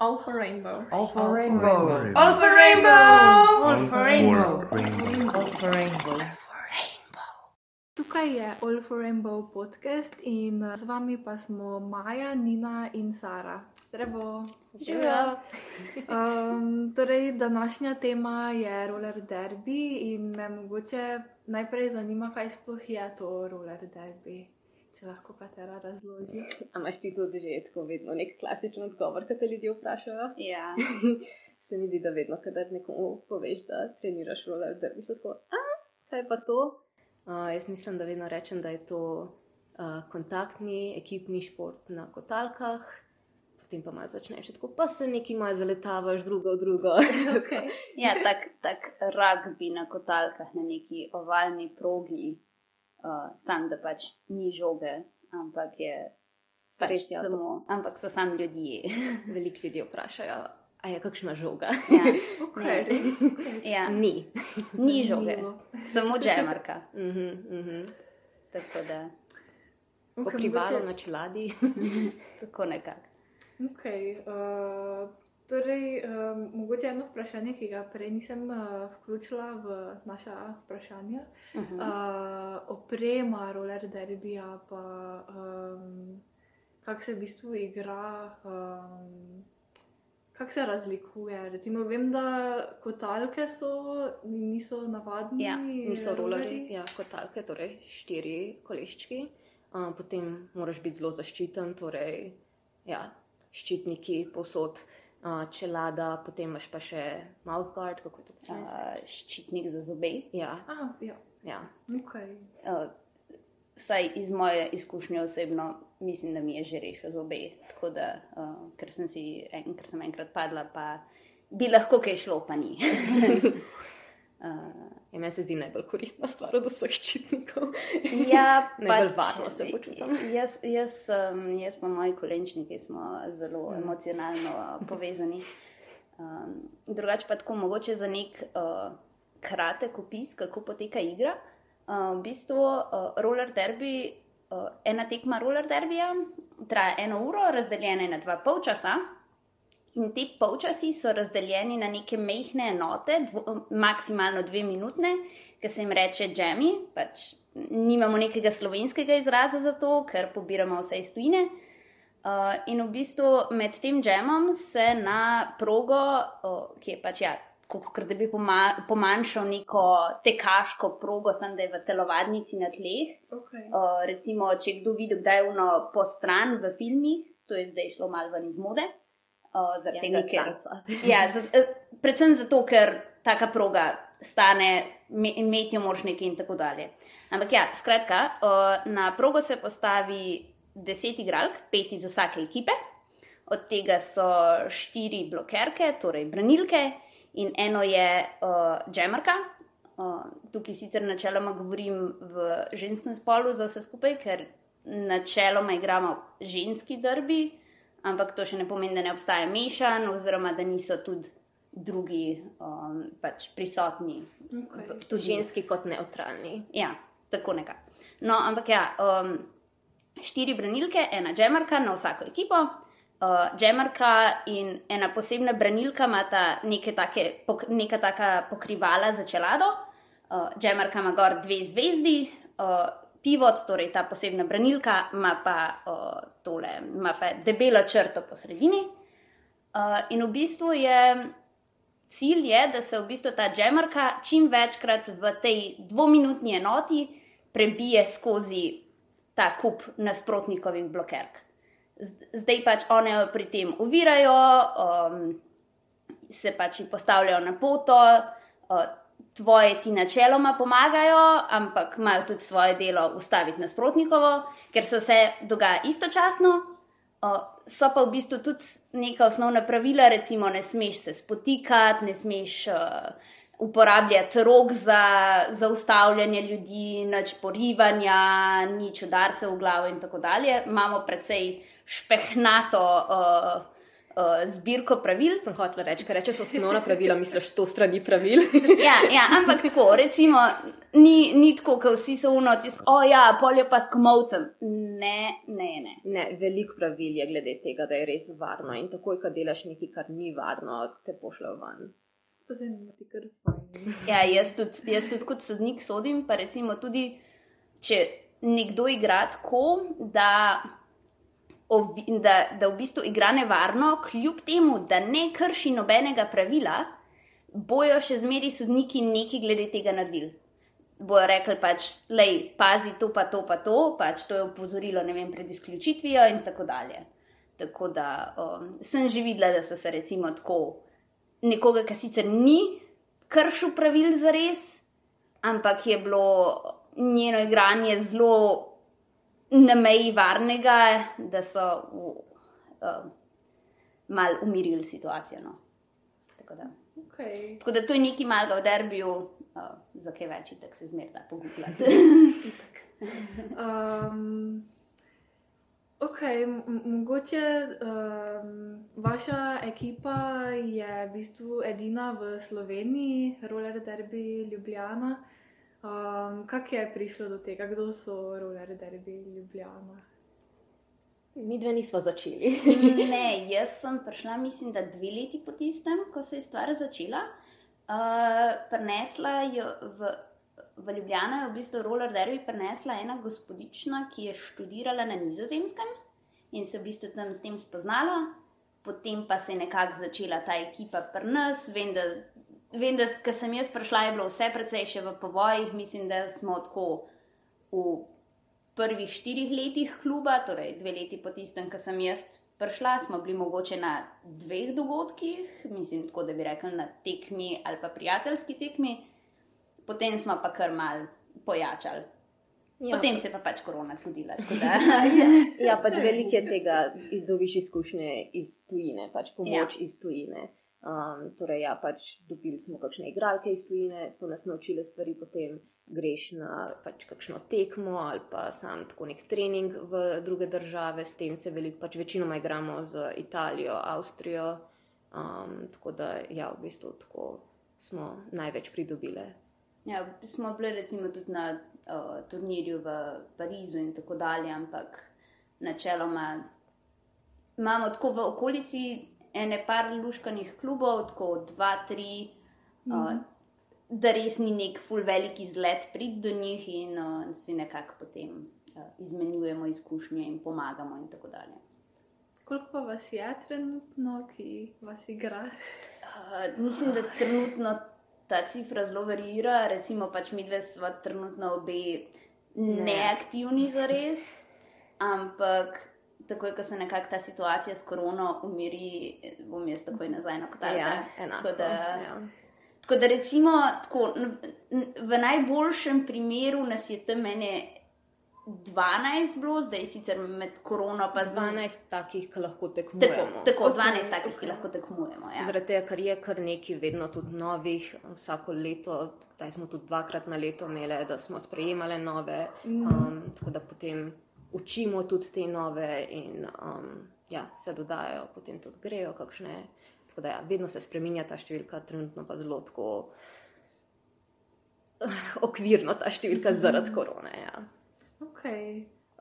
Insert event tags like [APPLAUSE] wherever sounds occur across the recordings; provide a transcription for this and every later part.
All for rainbow. All for rainbow. All for rainbow. All for rainbow. rainbow. All for rainbow. Tukaj je All for Rainbow podcast in eh, z vami pa smo Maja, Nina in Sara. Zdravo. Živijo. Um, torej, današnja tema je roller derby in me mogoče najprej zanima, kaj sploh je to roller derby. Če lahko katera razloži. A imaš ti tudi že tako vedno nek klasičen odgovor, ki te ljudje vprašajo? Ja, [LAUGHS] Se mi zdi, da vedno, kadar nekomu poveš, da treniraš roller derby, so tako, a kaj pa to? Uh, jaz mislim, da vedno rečem, da je to uh, kontaktni ekipni šport na kotalkah. Potem pa malo začneš tako, pa se neki malo zaletavaš drugo v drugo. [LAUGHS] [LAUGHS] Okay. ja tak, tak rugby na kotalkah na neki ovalni progi, uh, sam da pač ni žoge, ampak je pač Res, ja, to- samo, ampak so sam ljudje. [LAUGHS] Veliko ljudi vprašajo, a je kakšna žoga? ja. [LAUGHS] Okay, [LAUGHS] ja, Ni. ni žoge, Zanimivo. samo džemarka. Mhm, mhm. Tako da, Ko Okay, na čeladi. tako nekako. Okay, uh, torej, um, mogoče eno vprašanje, ki ga prej nisem uh, vključila v naša vprašanja. Uh -huh. Uh, oprema roller derbija, pa um, kako se v bistvu igra, um, kako se razlikuje. Recimo, vem, da kotalke so, niso navadni. Ja, Niso rolerji, rolerji. ja, kotalke, torej štiri koleščki. Uh, potem moraš biti zelo zaščiten, torej ja, ščitniki, posod, uh, čelada, potem imaš pa še mouthguard, kako je to počne. Uh, ščitnik za zobe. Ja, Ah, ja, ja. okay. Uh, Vsaj iz moje izkušnje osebno, mislim, da mi je že rešil zobe. Tako da, uh, ker sem si en, ker sem enkrat padla, pa bi lahko kaj šlo, pa ni. [LAUGHS] uh, ja meni se zdi najbolj koristna stvar od vseh ščitnikov. ja, [LAUGHS] Najbolj varno se počutim. Jaz, jaz, um, jaz pa moji kolenčniki smo zelo Mm. mm. emocionalno uh, povezani. Um, drugače pa tako mogoče za nek uh, kratek opis, kako poteka igra. Uh, v bistvu uh, roller derby, uh, ena tekma roller derbija traja eno uro, razdeljena je na dva polčasa. In ti polčasi so razdeljeni na neke mehke enote, dvo, maksimalno dve minutne, ki se jim reče džemi. Pač nimamo nekega slovenskega izraza za to, ker pobiramo vse iz tujine. Uh, in v bistvu med tem džemom se na progo, uh, ki je pač ja, kot da bi poma pomanjšal neko tekaško progo, sem da je v telovadnici na tleh. Okay. Uh, recimo, če kdo vidi, kdaj je uno po stran v filmih, to je zdaj šlo malo ven iz mode. Uh, zaradi tega, ker Ja, za, eh, predvsem zato, ker taka proga stane, me- imeti jo moraš nekaj in tako dalje. Ampak ja, skratka, uh, na progo se postavi deset igralk, pet iz vsake ekipe, od tega so štiri blokerke, torej branilke, in eno je uh, džemarka. Uh, tukaj sicer načeloma govorim v ženskem spolu za vse skupaj, ker načeloma igramo ženski derbi, ampak to še ne pomeni, da ne obstaja mešan, oziroma da niso tudi drugi um, pač prisotni. Okay. Tudi ženski kot neutralni. Ja, tako nekako. No, ampak ja, um, štiri branilke, ena džemarka na vsako ekipo. Uh, džemarka in ena posebna branilka imata take, pok, neka taka pokrivala za čelado. Uh, džemarka ima gor dve zvezdi, uh, pivot, torej ta posebna branilka, ima pa, uh, tole, ima pa debelo črto po sredini. Uh, in v bistvu je cilj, je, da se v bistvu ta džemarka čim večkrat v tej dvominutni enoti prebije skozi ta kup nasprotnikovih blokerk. Zdaj pač jo pri tem ovirajo, um, se pač postavljajo na poto, uh, tvoje ti načeloma pomagajo, ampak imajo tudi svoje delo ustaviti nasprotnikovo, ker se vse dogaja istočasno. Uh, so pa v bistvu tudi neka osnovna pravila, recimo ne smeš se spotikati, ne smeš uh, uporabljati rok za zaustavljanje ljudi, nič porivanja, nič udarcev v glavo in tako dalje. Imamo precej špehnato uh, uh, zbirko pravil. Sem hotel reči, ker rečeš osnovna pravila, misliš sto strani pravil. [LAUGHS] Ja, ja, ampak tako, recimo, ni, ni tako, kot vsi so unotis, o ja, polje pa s komovcem. Ne, ne, ne. Ne, veliko pravil je glede tega, da je res varno in takoj, ko delaš nekaj, kar ni varno, te pošljajo van. To se mi zdi kar fajn. Ja, jaz tudi, jaz tudi kot sodnik sodim, pa recimo tudi, če nekdo igra tako, da, ovi, da, da v bistvu igra nevarno, kljub temu, da ne krši nobenega pravila, bojo še zmeri sodniki nekaj glede tega naredili. Bojo rekli pač, lej, pazi to, pa to, pa to, pač to je opozorilo, ne vem, pred izključitvijo in tako dalje. Tako da um, sem že videla, da so se recimo tako nekoga, ki sicer ni kršil pravil za res, ampak je bilo njeno igranje zelo na meji varnega, da so v, uh, mal umirili situacijo. No. Tako, da. Okay. tako da to je nekaj malega v derbiju, uh, za kaj več, tako se zmerda pogubljate. [LAUGHS] Um, ok, mogoče um, vaša ekipa je v bistvu edina v Sloveniji, roller derby Ljubljana. Um, Kako je prišlo do tega, kdo so roller derby Ljubljana? Mi dve nismo začeli. ne, [LAUGHS] jaz sem prišla, mislim, da dve leti po tistem, ko se je stvar začela. Uh, prinesla jo v, v Ljubljano, je v bistvu roller derby prinesla ena gospodična, ki je študirala na nizozemskem in se v bistvu tam s tem spoznala. Potem pa se je nekako začela ta ekipa pri nas. Vem, da, vem, da ko sem jaz prišla, je bilo vse precej še v povojih. Mislim, da smo tako v prvih štirih letih kluba, torej dve leti po tistem, ko sem jaz prišla, smo bili mogoče na dveh dogodkih, mislim, tako da bi rekli na tekmi ali pa prijateljski tekmi, potem smo pa kar mal pojačali. Ja. Potem se je pa pač korona zgodila. Da, [LAUGHS] [LAUGHS] Ja, pač veliko je tega, da dobiš izkušnje iz tujine, pač pomoč ja. iz tujine. Um, torej, ja, pač dobili smo kakšne igralke iz tujine, so nas naučile stvari, potem greš na pač kakšno tekmo ali pa sam tako nek trening v druge države, s tem se veliko, pač večinoma igramo z Italijo, Avstrijo. Um, tako da, ja, v bistvu tako smo največ pridobile. ja, smo bili recimo tudi na uh, turnirju v Parizu in tako dalje, ampak načeloma imamo tako v okolici ene par luškanih klubov, tako dva, tri. Uh, da res ni nek full velik izlet prid do njih in uh, si nekako potem uh, izmenjujemo izkušnje in pomagamo in tako dalje. Koliko pa vas je trenutno, ki vas igra? Uh, mislim, da trenutno ta cifra zelo varira, recimo pač mi dve smo trenutno obe neaktivni za res, ampak takoj, ko se nekako ta situacija s korono umiri, bom jaz takoj nazaj na kotarke. Ja, enako. Tako da, Ja. Tako da, recimo, tako, v najboljšem primeru nas je tam mene 12 bilo, zdaj sicer med korono pa z 12 takih, ki lahko Tako, tekmujemo. tako Ok, 12 takih, ok. ki lahko tekmujemo. Ja. Zaradi tega, ker je kar nekaj, vedno tudi novih, vsako leto, zdaj smo tudi dvakrat na leto imeli, da smo sprejemali nove, um, tako da potem učimo tudi te nove in um, ja, se dodajajo, potem tudi grejo kakšne. Tako da ja, vedno se spreminja ta številka, trenutno pa zelo tako eh, okvirno ta številka zaradi korone. Ja. Ok.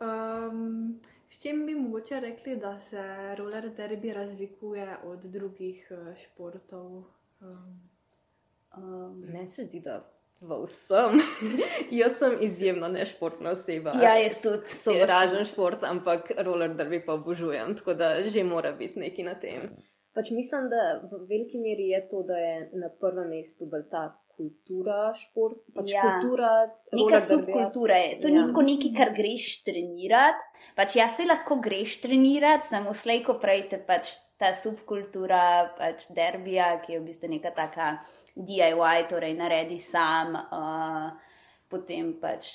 Um, s čim bi mogoče rekli, da se roller derby razlikuje od drugih uh, športov? Um, Um, Meni se zdi, da v vsem. [LAUGHS] Jaz sem izjemno nešportna oseba. ja, jaz tudi. sovražen šport, ampak roller derby pa obožujem, tako da že mora biti nekaj na tem. Pač mislim, da v veliki meri je to, da je na prvem mestu bolj ta kultura šport, pač Ja. kultura. Neka subkultura je. To Ja. ni tako nekaj, kar greš trenirati. Pač jaz se lahko greš trenirati, samo slej, ko prej te pač ta subkultura, pač derbija, ki je v bistvu neka taka DIY, torej naredi sam, uh, potem pač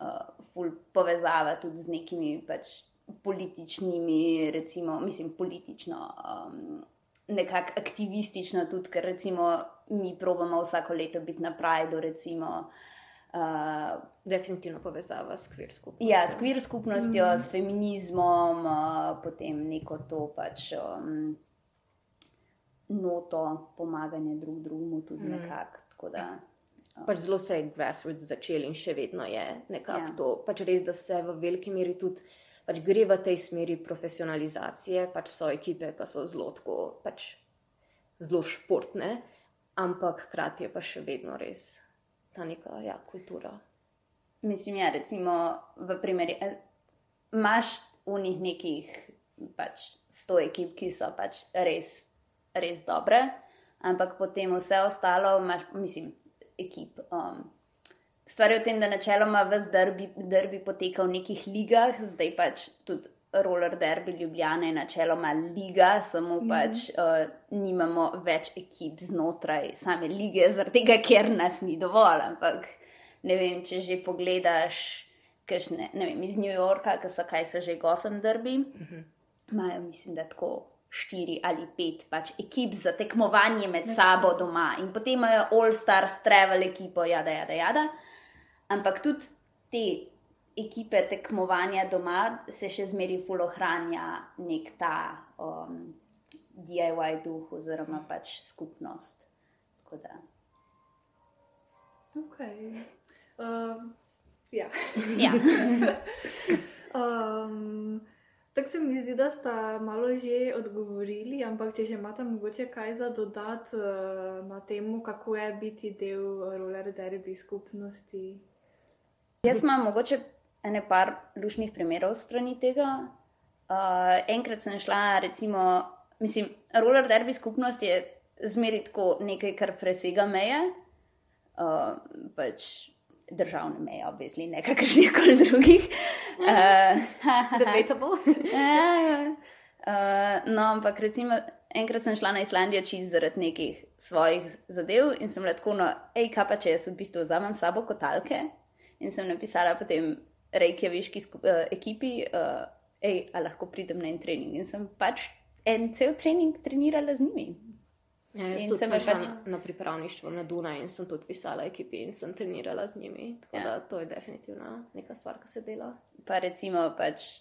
uh, ful povezava tudi z nekimi pač političnimi, recimo, mislim, politično. Um, Nekako aktivistično, tudi ker recimo mi probamo vsako leto biti na Prideu, recimo, uh, Definitivno povezava s kvir skupnostjo. Ja, s kvir skupnostjo, mm. s feminizmom, uh, potem neko to pač um, noto pomaganja drug drugemu tudi mm. nekako. tako da, Pač zelo se je grassroots začel in še vedno je nekako Ja. ja. to. Pač res, da se v veliki meri tudi pač gre v tej smeri profesionalizacije. Pač so ekipe, ki so zelo, tako, pač zelo športne, ampak hkrati je pa še vedno res ta neka ja, kultura. Mislim, ja, recimo v primeru, eh, imaš v njih nekih pač sto ekip, ki so pač res, res dobre, ampak potem vse ostalo imaš, mislim, ekip. Um, Stvar je v tem, da načeloma vse derbi, derbi poteka v nekih ligah, zdaj pač tudi roller derby Ljubljana je načeloma liga, samo mm. pač uh, nimamo več ekip znotraj same lige, zaradi tega, ker nas ni dovolj. Ampak ne vem, če že pogledaš, kakšne, ne vem, iz New Yorka, ki so kaj so že Gotham derby, imajo, mislim, da tako. Štiri ali pet pač ekip za tekmovanje med sabo doma, in potem imajo All Stars, Travel ekipo, jada, jada, jada. Ampak tudi te ekipe tekmovanja doma se še zmeraj ful ohranja nek ta um, DIY duh oziroma pač skupnost. Tako da. Ok. Um, ja. Ja. [LAUGHS] Um, Tako se mi zdi, da sta malo že odgovorili, ampak če že imate mogoče kaj za dodati uh, na temo, kako je biti del roller derby skupnosti. Jaz imam mogoče ene par lušnih primerov strani tega. Uh, enkrat sem šla, recimo, mislim, roller derby skupnost je zmeri tako nekaj, kar presega meje. Uh, pač državne meje, obvezli, ne kakršnih koli drugih. Uh, [LAUGHS] [LAUGHS] Debatable. Uh, no, ampak recimo, enkrat sem šla na Islandijo čist zaradi nekih svojih zadev in sem tako, no, hej, kaj pa če jaz v bistvu vzamem sabo kotalke in sem napisala potem Reykjaviški skup, uh, ekipi, uh, hej, a lahko pridem na en trening in sem pač en cel trening trenirala z njimi. Ja, jaz In tudi se sem šla pač- na pripravništvo na Dunaj in sem tudi pisala ekipi in sem trenirala z njimi. Tako Ja. da to je definitivno neka stvar, ki se dela. Pa recimo pač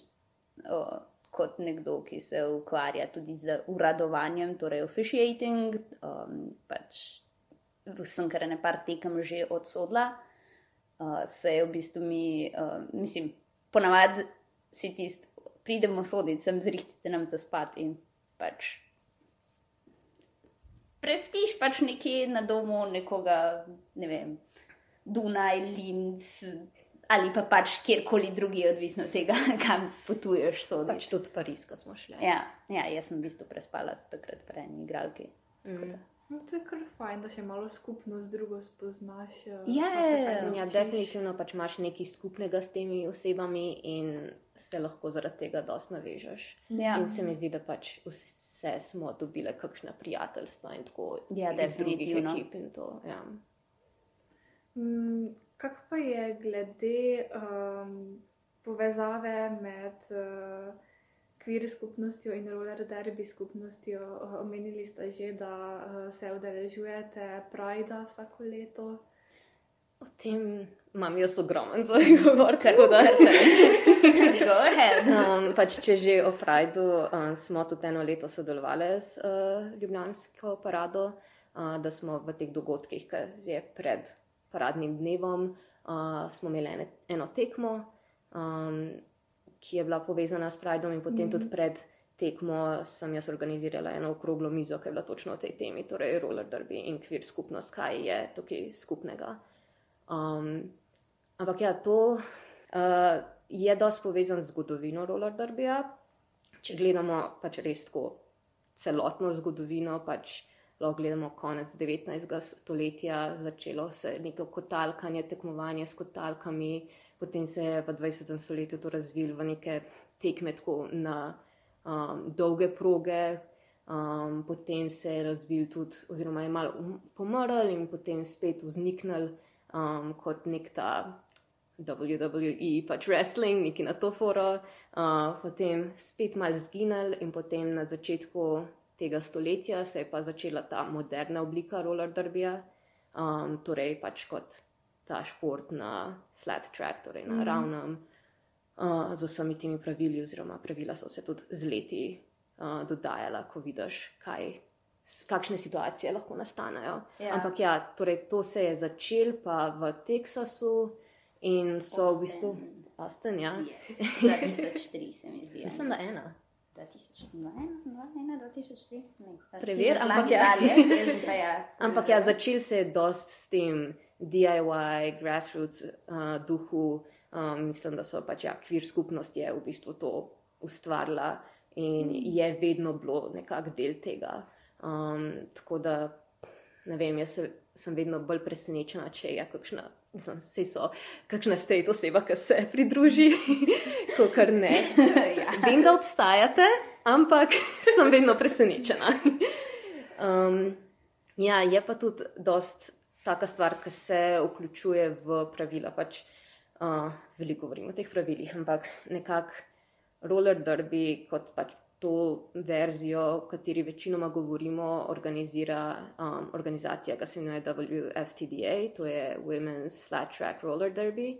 o, kot nekdo, ki se ukvarja tudi z uradovanjem, torej officiating, um, pač sem kar ne par tekem že odsodla, uh, se je v bistvu mi, uh, mislim, ponavadi si tist, pridemo soditi, sem zrihtite nam za spat in pač prespiš pač nekje na domu nekoga, ne vem, Dunaj, Linz ali pa pač kjerkoli drugi, odvisno od tega, [LAUGHS] kam potuješ. Sodiš. Pač tudi Pariz, ko smo šli. Ja, ja, jaz sem v bistvu prespala takrat pri eni igralki. Mm. No, to je kar fajn, da še malo skupno z drugo spoznaš. Ja, se ja, definitivno pač imaš nekaj skupnega s temi osebami in se lahko zaradi tega dosti navežeš. Ja. In se mi zdi, da pač vse smo dobile kakšna prijateljstva in tako Ja, iz drugih ekip in to. Ja. Mm, Kak pa je glede um, povezave med uh, kvir skupnostjo in roller derby skupnostjo? Uh, omenili ste že, da uh, se udeležujete Prida vsako leto. O tem imam jaz ogromen za govor, tako da. [LAUGHS] Go ahead. Um, pač, če že o Prideu, um, smo tudi eno leto sodelovali s uh, Ljubljansko parado, uh, da smo v teh dogodkih, ki je pred paradnim dnevom, uh, smo imeli ene, eno tekmo, um, ki je bila povezana s Pridom, in potem mm -hmm. tudi pred tekmo sem jaz organizirala eno okroglo mizo, ki je bila točno o tej temi, torej roller derby in kvir skupnost, kaj je tukaj skupnega. Um, ampak ja, to uh, je dosti povezan z zgodovino roller derbyja. Če gledamo pač res tako celotno zgodovino, pač lahko gledamo konec 19. stoletja, začelo se je neko kotalkanje, tekmovanje s kotalkami, potem se je v 20. stoletju to razvilo v neke tekme tako na um, dolge proge. Um, potem se je razvil tudi, oziroma je malo pomrl in potem spet vzniknil um, kot nek ta WWE, pač wrestling, neki na to foro, uh, potem spet malo zginil in potem na začetku tega stoletja se je pa začela ta moderna oblika roller derbyja, um, torej pač kot ta šport na flat track, torej na mm. ravnem, uh, z vsemi temi pravili, oziroma pravila so se tudi z leti uh, dodajala, ko vidiš, kaj kakšne situacije lahko nastanejo. Ja. Ampak ja, torej to se je začel pa v Teksasu in so v bistvu Austin, ja. 2003 [LAUGHS] se mi zdi. Mislim, da ena. 2001, 2003. Ne, Preveri, ampak ja. dalje. pa ja. Ampak ja, začel se je dost s tem DIY, grassroots uh, duhu. Um, mislim, da so pač ja, kvir skupnost je v bistvu to ustvarila in je vedno bilo nekak del tega. Um, tako da, ne vem, jaz se, sem vedno bolj presenečena, če je kakšna, mislim, vse so, kakšna state oseba, ki se pridruži, [LAUGHS] kot kar ne. [LAUGHS] ja. Vem, da obstajate, ampak [LAUGHS] sem vedno presenečena. Um, ja, je pa tudi dost taka stvar, ki se vključuje v pravila. Pač, uh, veliko govorimo o teh pravilih, ampak nekako roller derby, kot pač to verzijo, o kateri večinoma govorimo, organizira um, organizacija, ki se imenuje WFTDA, to je Women's Flat Track Roller Derby.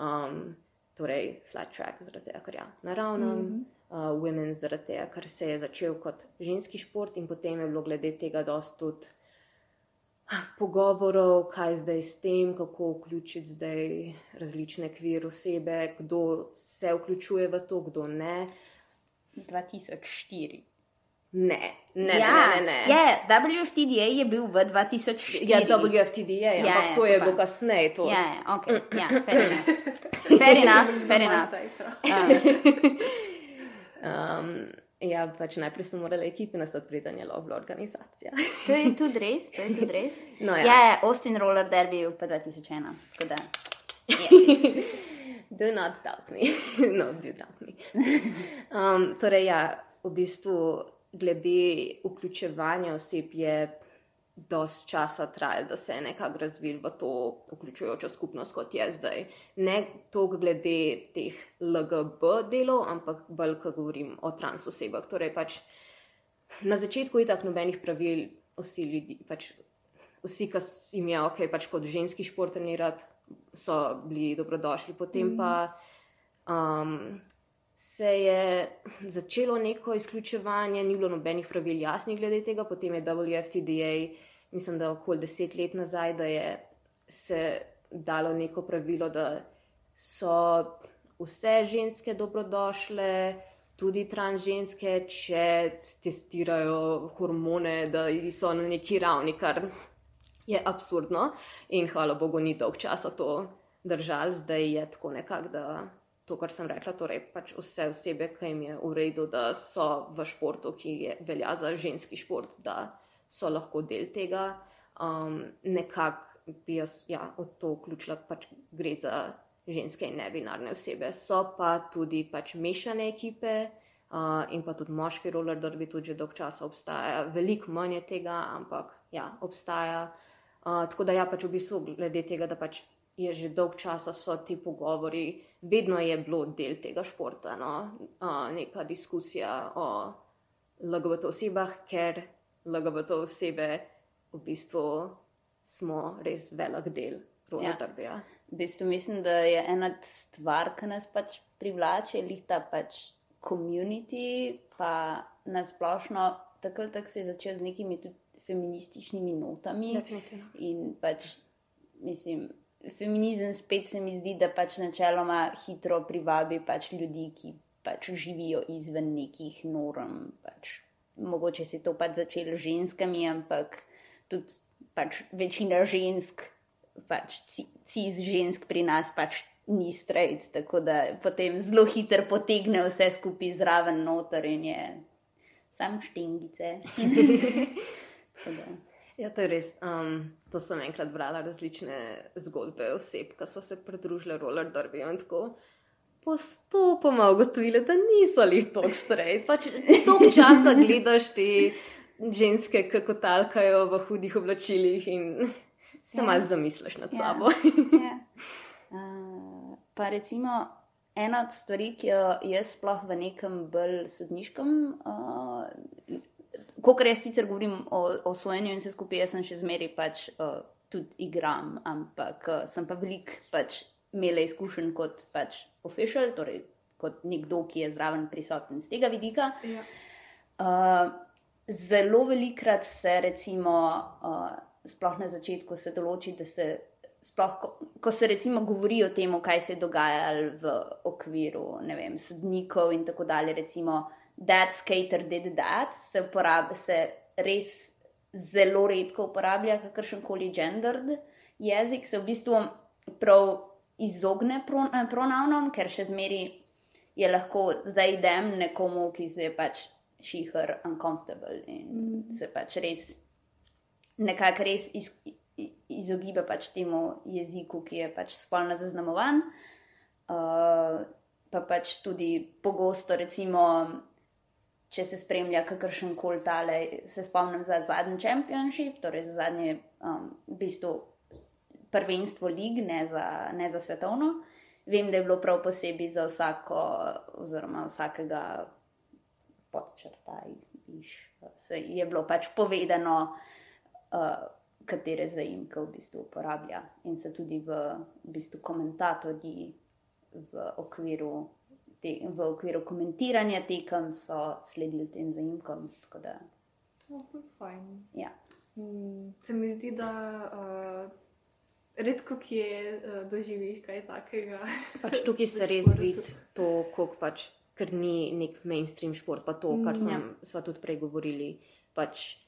Um, torej, flat track, zaradi tega, ker je ja, naravno, mm -hmm. uh, women, zaradi tega, ker se je začel kot ženski šport in potem je bilo glede tega dosti tudi pogovorov, kaj zdaj s tem, kako vključiti zdaj različne kvir osebe, kdo se vključuje v to, kdo ne. 2004. Ne, ne, ja, ne, ne. ne. Je, WFTDA je bil v 2004. Ja, WFTDA, Ja, ampak ja, to je bilo kasneje. To. Ja, ja, ok, ja, [LAUGHS] fair enough. Fair enough, fair enough. Zdaj prav. [LAUGHS] Um, ja, pač najprej so morale ekipe nastati, preden je lahko bila organizacija. To je [LAUGHS] tudi res, to je tudi res. No, ja. ja, ja, Austin Roller Derby je bil pa 2001. tako da, ja, [LAUGHS] Do not doubt me. [LAUGHS] no, do doubt me. Um, torej, ja, v bistvu, glede vključevanja oseb je dosti časa trajalo, da se je nekako razvil v to vključujočo skupnost, kot je zdaj. Ne toliko glede teh LGB delov, ampak bolj, ko govorim o trans osebah. Torej, pač na začetku je tako nobenih pravil, vsi ljudi, pač vsi, ki jim je ok, pač kot ženski šport trenirati, so bili dobrodošli. Potem pa um, se je začelo neko izključevanje, ni bilo nobenih pravil jasnih glede tega, potem je WFTDA, mislim, da okoli deset let nazaj, da je se dalo neko pravilo, da so vse ženske dobrodošle. Tudi trans ženske, če testirajo hormone, da so na neki ravni, kar je absurdno. In hvala Bogu, ni dolg časa to držal, zdaj je tako nekako, da to, kar sem rekla, torej pač vse osebe, ki jim je v redu, da so v športu, ki je, velja za ženski šport, da so lahko del tega. Um, nekako bi jaz ja, od to vključila, pač gre za ženske in nebinarne osebe. So pa tudi pač mešane ekipe. Uh, in pa tudi moški roller derby, tudi že dolg časa obstaja, veliko manj je tega, ampak ja, obstaja. Uh, tako da ja, pač v bistvu glede tega, da pač je že dolg časa so ti pogovori, vedno je bilo del tega športa, no? uh, neka diskusija o LGBT osebah, ker LGBT osebe v bistvu smo res velik del roller Ja. derbyja. v bistvu mislim, da je ena stvar, ki nas pač privlače, lih ta pač community, pa nasplošno, tako ali tako se je začel z nekimi tudi feminističnimi notami. Definitivno. In pač, mislim, feminizem spet se mi zdi, da pač načeloma hitro privabi pač ljudi, ki pač živijo izven nekih norm. Pač, mogoče je to pač začelo z ženskami, ampak tudi pač večina žensk, pač ci- cis žensk pri nas pač ni straight, tako da potem zelo hitro potegne vse skupaj zraven noter in je sam štingice. [LAUGHS] Ja, to je res. Um, to sem enkrat brala različne zgodbe oseb, ki so se pridružile roller derby in tako postopoma ugotovile, da niso jih tako straight. Pač toliko časa gledaš te ženske, kako talkajo v hudih oblačilih in se Ja. malo zamisliš nad Ja. sabo. Ja. Uh, [LAUGHS] pa recimo ena od stvari, ki jo jaz sploh v nekem bolj sodniškem, uh, kot jaz sicer govorim o, o sojenju in vse skupaj, jaz sem še zmeraj pač uh, tudi igram, ampak uh, sem pa velik pač imela izkušenj kot pač official, torej kot nekdo, ki je zraven prisoten z tega vidika. Ja. Uh, zelo velikrat se, recimo, uh, sploh na začetku se določi, da se. Sploh, ko, ko se recimo govori o tem, kaj se je dogajalo v okviru vem, sodnikov in tako dalje, recimo, that skater did that, se, uporab, se res zelo redko uporablja kakršen koli gendered jezik, se v bistvu prav izogne pro, pronavnom, ker še zmeri je lahko zdaj idem nekomu, ki se je pač šiher uncomfortable in mm. se pač res nekako res iz, izogiba pač temu jeziku, ki je pač spolno zaznamovan. Uh, pa pač tudi pogosto, recimo, če se spremlja kakršen koli tale, se spomnim za zadnji championship, torej za zadnje, um, v bistvu, prvenstvo lig, ne za, ne za svetovno. Vem, da je bilo prav posebej za vsako, oziroma vsakega podčrta, se je bilo pač povedano, uh, katere zaimke v bistvu uporablja. In se tudi v, v bistvu komentatorji v okviru, te, v okviru komentiranja tekem so sledili tem zaimkom. Da, to je fajn. Ja. Mm, se mi zdi, da. Uh, Redko kje uh, doživiš kaj takega. Pač tukaj [LAUGHS] se res vidi to, kako pač ker ni nek mainstream šport, pa to, kar mm, ja. smo tudi prej govorili. Pač,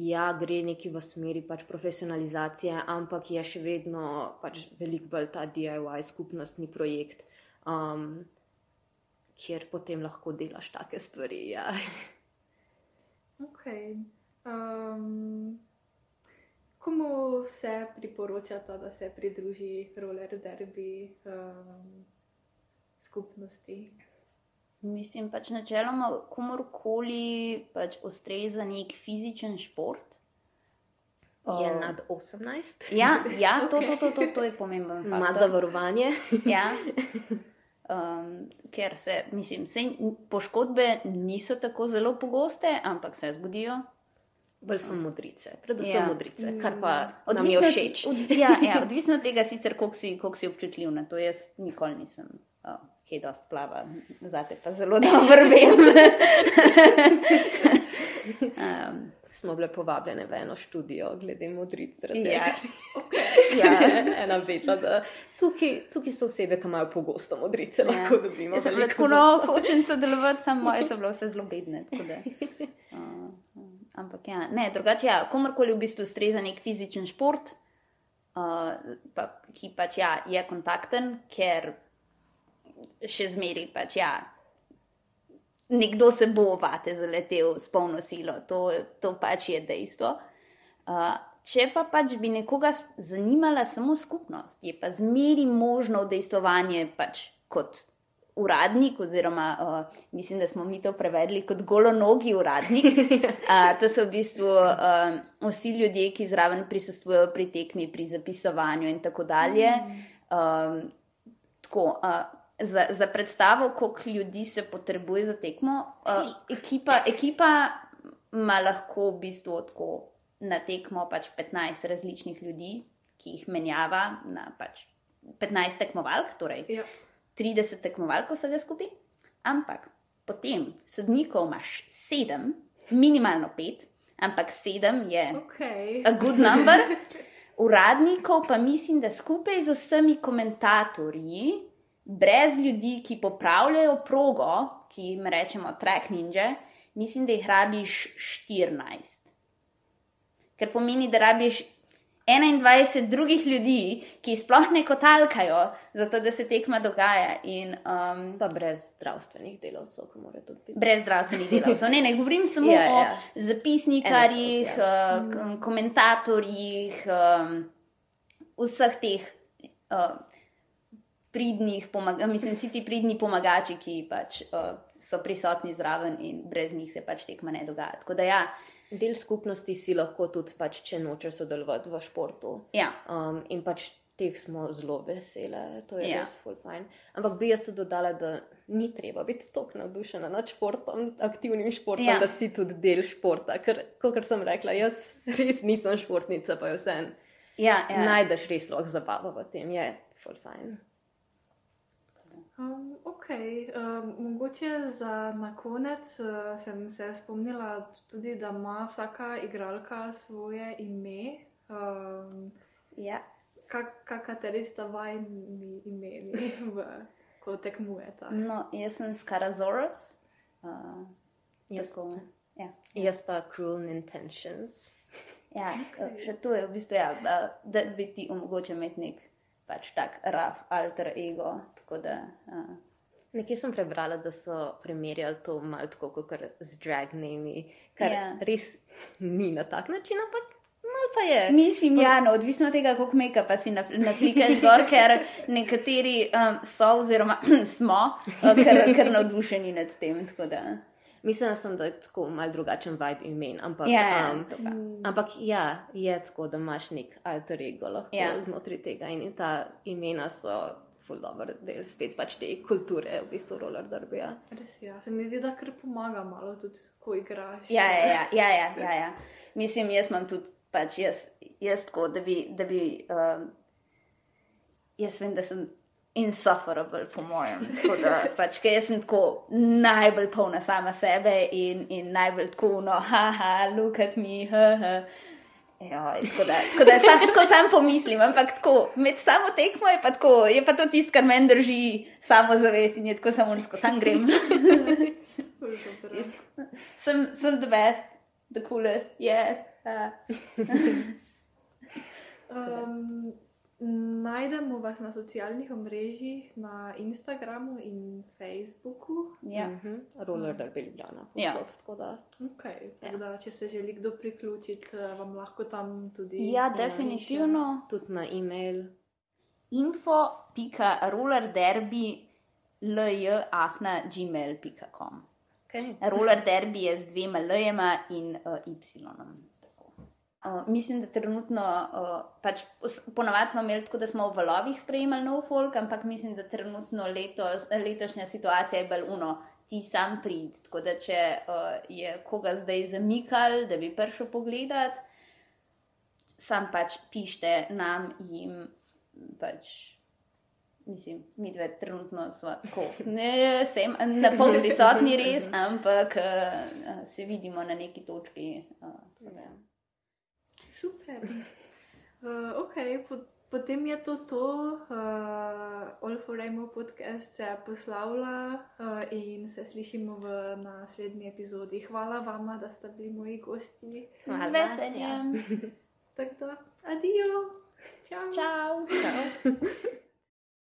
ja, gre neki v smeri pač profesionalizacije, ampak je še vedno pač veliko bolj ta DIY skupnostni projekt, um, kjer potem lahko delaš take stvari. Ja. Ok. Um, komu vse priporočate, da se pridruži roller derby um, skupnosti? Mislim, pač načeloma, komorkoli pač ustreza nek fizičen šport. Je uh, nad 18. Ja, ja to, okay. to, to, to, to je [LAUGHS] pomembno. Ima zavarovanje. ja. [LAUGHS] Um, ker se, mislim, se poškodbe niso tako zelo pogoste, ampak se zgodijo. Bolj so modrice, predvsem ja. modrice, kar pa odvisno, všeč. Od, ja, ja, [LAUGHS] odvisno od tega, sicer, koliko si, koliko si občutljiv na to. Jaz nikoli nisem. Oh ki je dosti plava, zate pa zelo [LAUGHS] dobro vem. [LAUGHS] um, Smo bile povabljene v eno študijo, glede modric. Ja. Okay. ja, ena vedela, da tukaj, tukaj so osebe, ki imajo pogosto modrice, ja. lahko dobimo. Jaz sem bila tako, no, hočem sodelovati, samo moje so bile vse zelo bedne. Uh, ampak ja, ne, drugače, ja, komorkoli v bistvu ustreza nek fizičen šport, uh, pa, ki pač ja, je kontakten, ker še zmeri pač. Ja, nekdo se bo vate zaletel s polno silo, to, to pač je dejstvo. Uh, če pa pač bi nekoga zanimala samo skupnost, je pa zmeri možno udejstvovanje pač kot. Uradnik, oziroma uh, mislim, da smo mi to prevedli kot golonogi uradnik. Uh, [LAUGHS] to so v bistvu uh, vsi ljudje, ki zraven prisustvujejo pri tekmi, pri zapisovanju in tako dalje. Um, tako, uh, za, za predstavo, koliko ljudi se potrebuje za tekmo. Uh, ekipa, ekipa ima lahko v bistvu tako na tekmo pač 15 različnih ljudi, ki jih menjava na pač 15 tekmovalk, torej ja. 30 tekmovalk vsega skupaj. Ampak potem sodnikov imaš 7, minimalno 5, ampak 7 je okay. a good number. Uradnikov pa mislim, da skupaj z vsemi komentatorji brez ljudi, ki popravljajo progo, ki jim rečemo track ninja, mislim, da jih rabiš 14. Ker pomeni, da rabiš 21 drugih ljudi, ki sploh ne kotalkajo, zato da se tekma dogaja. In, um, pa brez zdravstvenih delavcev, ki morajo to biti. Brez zdravstvenih delavcev. Ne, ne govorim [LAUGHS] samo ja, ja. o zapisnikarjih, uh, komentatorjih, um, vseh teh. Uh, pridnih, mislim, vsi ti pridni pomagači, ki pač, uh, so prisotni zraven in brez njih se pač tekma ne dogaja. Da, ja. Del skupnosti si lahko tudi, pač, če nočeš sodelovati v športu. Ja. Um, in pač teh smo zelo vesele, to je ja. res full fine. Ampak bi jaz tudi dodala, da ni treba biti tako navdušena nad športom, aktivnim športom, ja. da si tudi del športa. Ker, kot sem rekla, jaz res nisem športnica, pa je vse en. Ja, ja. Najdeš res lahko zabavo v tem, je full fine. Um, ok, um, mogoče za na konec uh, sem se spomnila tudi, da ima vsaka igralka svoje ime. Um, Ja. kak, kak, kateri sta vajni imeni, v, ko tekmujete? No, jaz sem Skarazoros. Uh, Jaz, tako, ja. jaz pa Cruel Intentions. Ja, še to je v bistvu, ja, da bi ti omogočil imeti nek pač tak raf alter ego. Da, a, Nekje sem prebrala, da so primerjali to malo tako kot z drag nami, kar Ja. res ni na tak način, ampak pa je. Mislim, ja, no, odvisno od tega, koliko meka pa si naplikaš gor, ker nekateri um, so oziroma [CLEARS THROAT] smo uh, kar, kar navdušeni nad tem. Da, Mislila sem, da je tako mal drugačen vibe imen, ampak, ja, ja, um, to pa. ampak ja, je tako, da imaš nek alter ego lahko Ja. ja. znotraj tega in ta imena so ful dober del spet pač te kulture, v bistvu roller derbija. Res ja, se mi zdi, da kar pomaga malo tudi, ko igraš. Ja, ja, ja, ja, ja, ja, ja. Mislim, jaz imam tudi, pač jaz, jaz tako, da bi, da bi um, jaz vem, da sem insufferable, po mojem. Tako da, pač, ker jaz sem tako najbolj polna sama sebe in, in najbolj tako, no, haha, look at me, haha. Ja, tako da, tako da sam, tako sam pomislim, ampak tako, med samo tekmo je pa tako, je pa to tisto, kar meni drži samozavest in je tako samo nisko, sam grem. [LAUGHS] Sem, sem the best, the coolest, yes. Uh, Um, najdemo vas na socialnih omrežjih, na Instagramu in Facebooku. ja. Mhm. Roller derby Ljubljana. Ja. tako da. Okay, tako da, če se želi kdo priključiti, eh, vam lahko tam tudi. ja, definitivno. Tudi na e-mail. info.rollerderby lj.gmail.com Okay. Roller derby je z dvema L-jema in uh, Y-om. Uh, mislim, da trenutno, uh, pač ponavadi smo imeli tako, da smo v valovih sprejemali nov folk, ampak mislim, da trenutno letos, letošnja situacija je bolj uno, ti sam prid. Tako da, če uh, je koga zdaj zamikal, da bi prišel pogledat, sam pač pište nam jim pač. Mislim, mi dve trenutno smo tako, ne, sem na pol prisotni [LAUGHS] res, ampak uh, se vidimo na neki točki. Uh. Super. Uh, okay, po, potem je to to. Uh, All for Rainbow podcast se poslavlja uh, in se slišimo v naslednji epizodi. Hvala vama, da ste bili moji gosti. Z Hvala. veseljem. [LAUGHS] Tako da, adijo. Čau. Čau. Čau.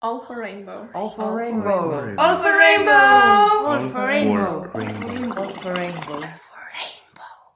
All for rainbow. All for rainbow. All for rainbow! All for rainbow. rainbow. All for rainbow.